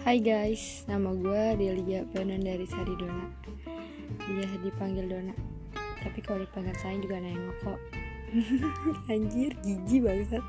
Hai guys, nama gue Delia dari Sari Dona. Biasa dipanggil Dona. Tapi kalau dipanggil saya juga nengok kok. Anjir, gigi banget